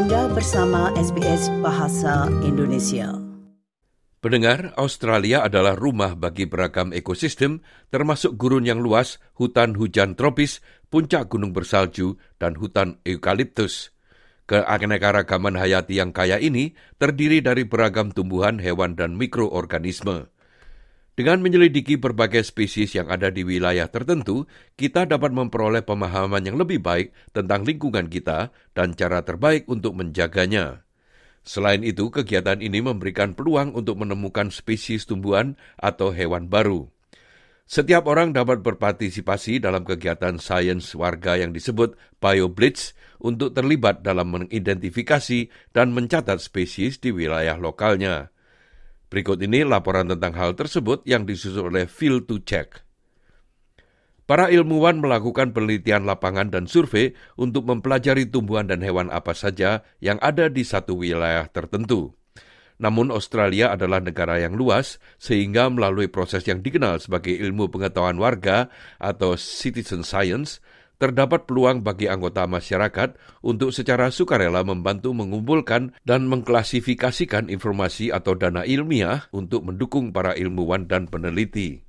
Anda bersama SBS Bahasa Indonesia. Pendengar, Australia adalah rumah bagi beragam ekosistem, termasuk gurun yang luas, hutan hujan tropis, puncak gunung bersalju, dan hutan eukaliptus. Keanekaragaman hayati yang kaya ini terdiri dari beragam tumbuhan, hewan, dan mikroorganisme. Dengan menyelidiki berbagai spesies yang ada di wilayah tertentu, kita dapat memperoleh pemahaman yang lebih baik tentang lingkungan kita dan cara terbaik untuk menjaganya. Selain itu, kegiatan ini memberikan peluang untuk menemukan spesies tumbuhan atau hewan baru. Setiap orang dapat berpartisipasi dalam kegiatan sains warga yang disebut BioBlitz untuk terlibat dalam mengidentifikasi dan mencatat spesies di wilayah lokalnya. Berikut ini laporan tentang hal tersebut yang disusun oleh Phil to Check. Para ilmuwan melakukan penelitian lapangan dan survei untuk mempelajari tumbuhan dan hewan apa saja yang ada di satu wilayah tertentu. Namun Australia adalah negara yang luas sehingga melalui proses yang dikenal sebagai ilmu pengetahuan warga atau citizen science, terdapat peluang bagi anggota masyarakat untuk secara sukarela membantu mengumpulkan dan mengklasifikasikan informasi atau dana ilmiah untuk mendukung para ilmuwan dan peneliti.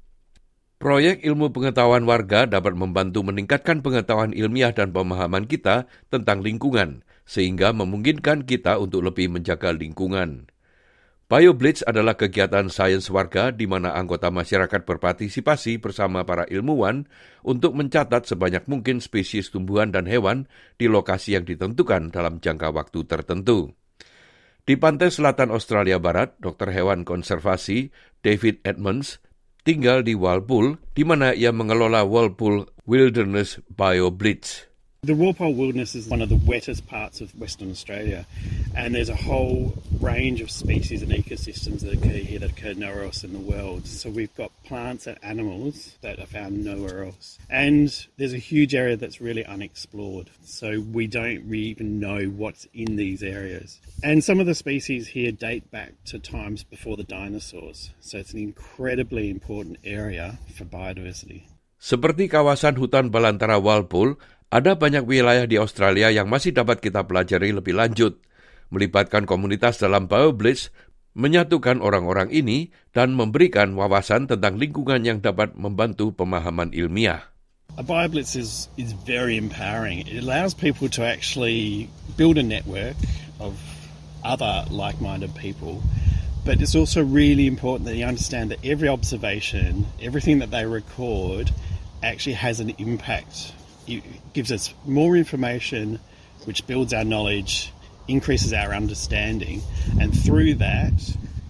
Proyek ilmu pengetahuan warga dapat membantu meningkatkan pengetahuan ilmiah dan pemahaman kita tentang lingkungan, sehingga memungkinkan kita untuk lebih menjaga lingkungan. BioBlitz adalah kegiatan sains warga di mana anggota masyarakat berpartisipasi bersama para ilmuwan untuk mencatat sebanyak mungkin spesies tumbuhan dan hewan di lokasi yang ditentukan dalam jangka waktu tertentu. Di pantai selatan Australia Barat, dokter hewan konservasi David Edmonds tinggal di Walpole, di mana ia mengelola Walpole Wilderness BioBlitz. The Walpole Wilderness is one of the wettest parts of Western Australia, and there's a whole range of species and ecosystems that occur here that occur nowhere else in the world. So we've got plants and animals that are found nowhere else. And there's a huge area that's really unexplored. So we don't really even know what's in these areas. And some of the species here date back to times before the dinosaurs. So it's an incredibly important area for biodiversity. Seperti kawasan hutan Balantara Walpole, Ada banyak wilayah di Australia yang masih dapat kita pelajari lebih lanjut. Melibatkan komunitas dalam BioBlitz menyatukan orang-orang ini dan memberikan wawasan tentang lingkungan yang dapat membantu pemahaman ilmiah. A BioBlitz is, is very empowering. It allows people to actually build a network of other like-minded people but it's also really important that you understand that every observation, everything that they record, actually has an impact it gives us more information, which builds our knowledge, increases our understanding, and through that,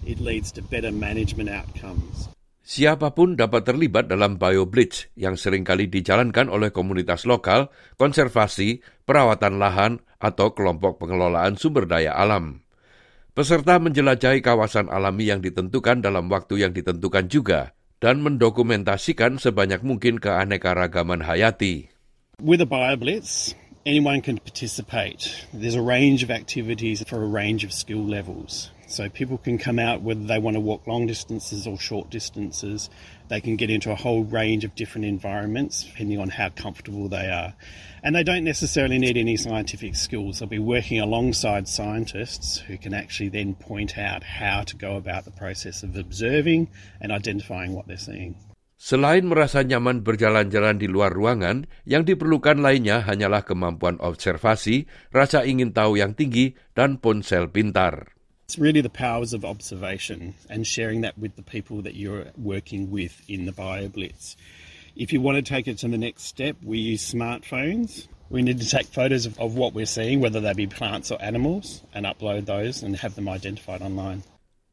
it leads to better management outcomes. Siapa pun dapat terlibat dalam BioBlitz yang sering kali dijalankan oleh komunitas lokal, konservasi, perawatan lahan, atau kelompok pengelolaan sumber daya alam. Peserta menjelajahi kawasan alami yang ditentukan dalam waktu yang ditentukan juga, dan mendokumentasikan sebanyak mungkin keanekaragaman hayati. With a BioBlitz, anyone can participate. There's a range of activities for a range of skill levels. So people can come out whether they want to walk long distances or short distances. They can get into a whole range of different environments depending on how comfortable they are. And they don't necessarily need any scientific skills. They'll be working alongside scientists who can actually then point out how to go about the process of observing and identifying what they're seeing. Selain merasa nyaman berjalan-jalan di luar ruangan, yang diperlukan lainnya hanyalah kemampuan observasi, rasa ingin tahu yang tinggi, dan ponsel pintar. It's really the powers of observation and sharing that with the people that you're working with in the BioBlitz. If you want to take it to the next step, we use smartphones. We need to take photos of, of what we're seeing, whether they be plants or animals, and upload those and have them identified online.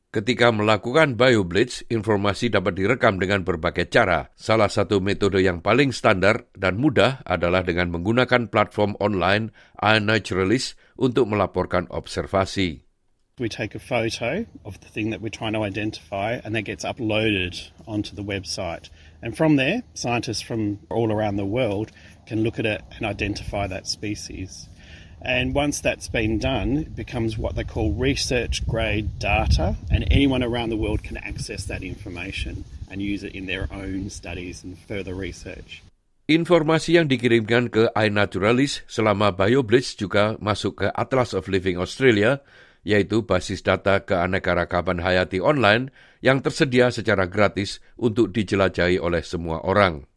Ketika melakukan BioBlitz, informasi dapat direkam dengan berbagai cara. Salah satu metode yang paling standar dan mudah adalah dengan menggunakan platform online iNaturalist untuk melaporkan observasi. We take a photo of the thing that we're trying to identify and that gets uploaded onto the website. And from there, scientists from all around the world can look at it and identify that species. And once that's been done, it becomes what they call research grade data, and anyone around the world can access that information and use it in their own studies and further research. Informasi yang dikirimkan ke iNaturalis selama BioBlitz juga masuk ke Atlas of Living Australia, yaitu basis data keanekaragaman hayati online yang tersedia secara gratis untuk dijelajahi oleh semua orang.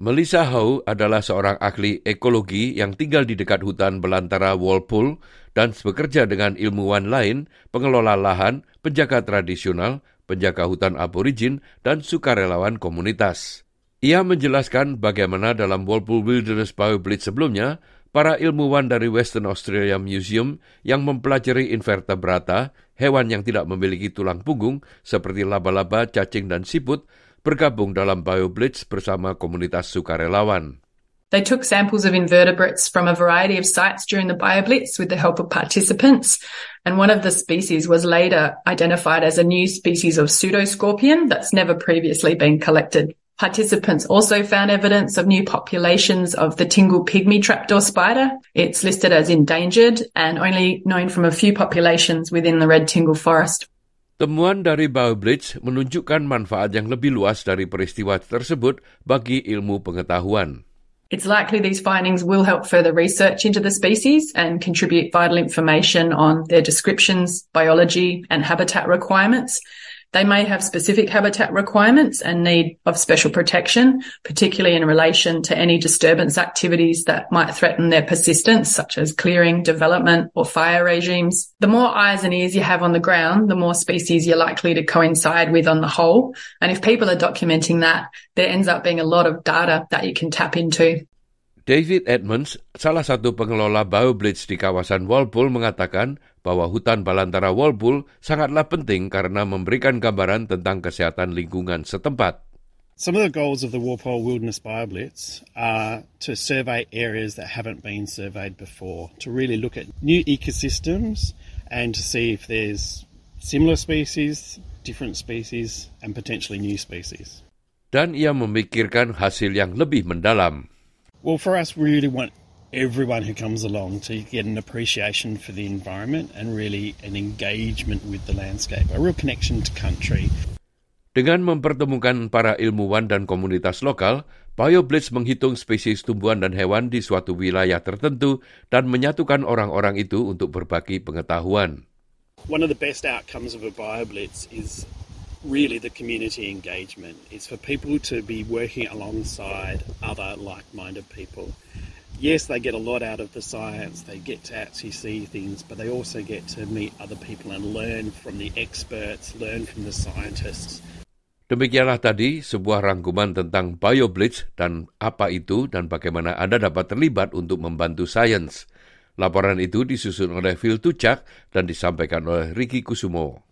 Melissa Howe adalah seorang ahli ekologi yang tinggal di dekat hutan belantara Walpole dan bekerja dengan ilmuwan lain, pengelola lahan, penjaga tradisional, penjaga hutan aborigin, dan sukarelawan komunitas. Ia menjelaskan bagaimana dalam Walpole Wilderness Bioblitz sebelumnya, para ilmuwan dari Western Australia Museum yang mempelajari invertebrata, hewan yang tidak memiliki tulang punggung seperti laba-laba, cacing, dan siput, bergabung dalam BioBlitz bersama komunitas sukarelawan. They took samples of invertebrates from a variety of sites during the BioBlitz with the help of participants, and one of the species was later identified as a new species of pseudoscorpion that's never previously been collected. Participants also found evidence of new populations of the Tingle pygmy trapdoor spider. It's listed as endangered and only known from a few populations within the Red Tingle forest. Temuan dari BioBlitz menunjukkan manfaat yang lebih luas dari peristiwa tersebut bagi ilmu pengetahuan. It's likely these findings will help further research into the species and contribute vital information on their descriptions, biology, and habitat requirements. They may have specific habitat requirements and need of special protection, particularly in relation to any disturbance activities that might threaten their persistence, such as clearing, development, or fire regimes. The more eyes and ears you have on the ground, the more species you're likely to coincide with on the whole. And if people are documenting that, there ends up being a lot of data that you can tap into. David Edmonds, salah satu pengelola BioBlitz di kawasan Walpole mengatakan bahwa hutan balantara Walpole sangatlah penting karena memberikan gambaran tentang kesehatan lingkungan setempat. Some of the goals of the Walpole Wilderness BioBlitz are to survey areas that haven't been surveyed before, to really look at new ecosystems and to see if there's similar species, different species, and potentially new species. Dan ia memikirkan hasil yang lebih mendalam. Well, for us, we really want everyone who comes along to get an appreciation for the environment and really an engagement with the landscape, a real connection to country. Dengan mempertemukan para ilmuwan dan komunitas lokal, BioBlitz menghitung spesies tumbuhan dan hewan di suatu wilayah tertentu dan menyatukan orang-orang itu untuk berbagi pengetahuan. One of the best outcomes of a BioBlitz is really the community engagement. It's for people to be working alongside other like minded people. Yes, they get a lot out of the science, they get to actually see things, but they also get to meet other people and learn from the experts, learn from the scientists. Demikianlah tadi sebuah rangkuman tentang BioBlitz dan apa itu dan bagaimana Anda dapat terlibat untuk membantu sains. Laporan itu disusun oleh Phil Tucak dan disampaikan oleh Ricky Kusumo.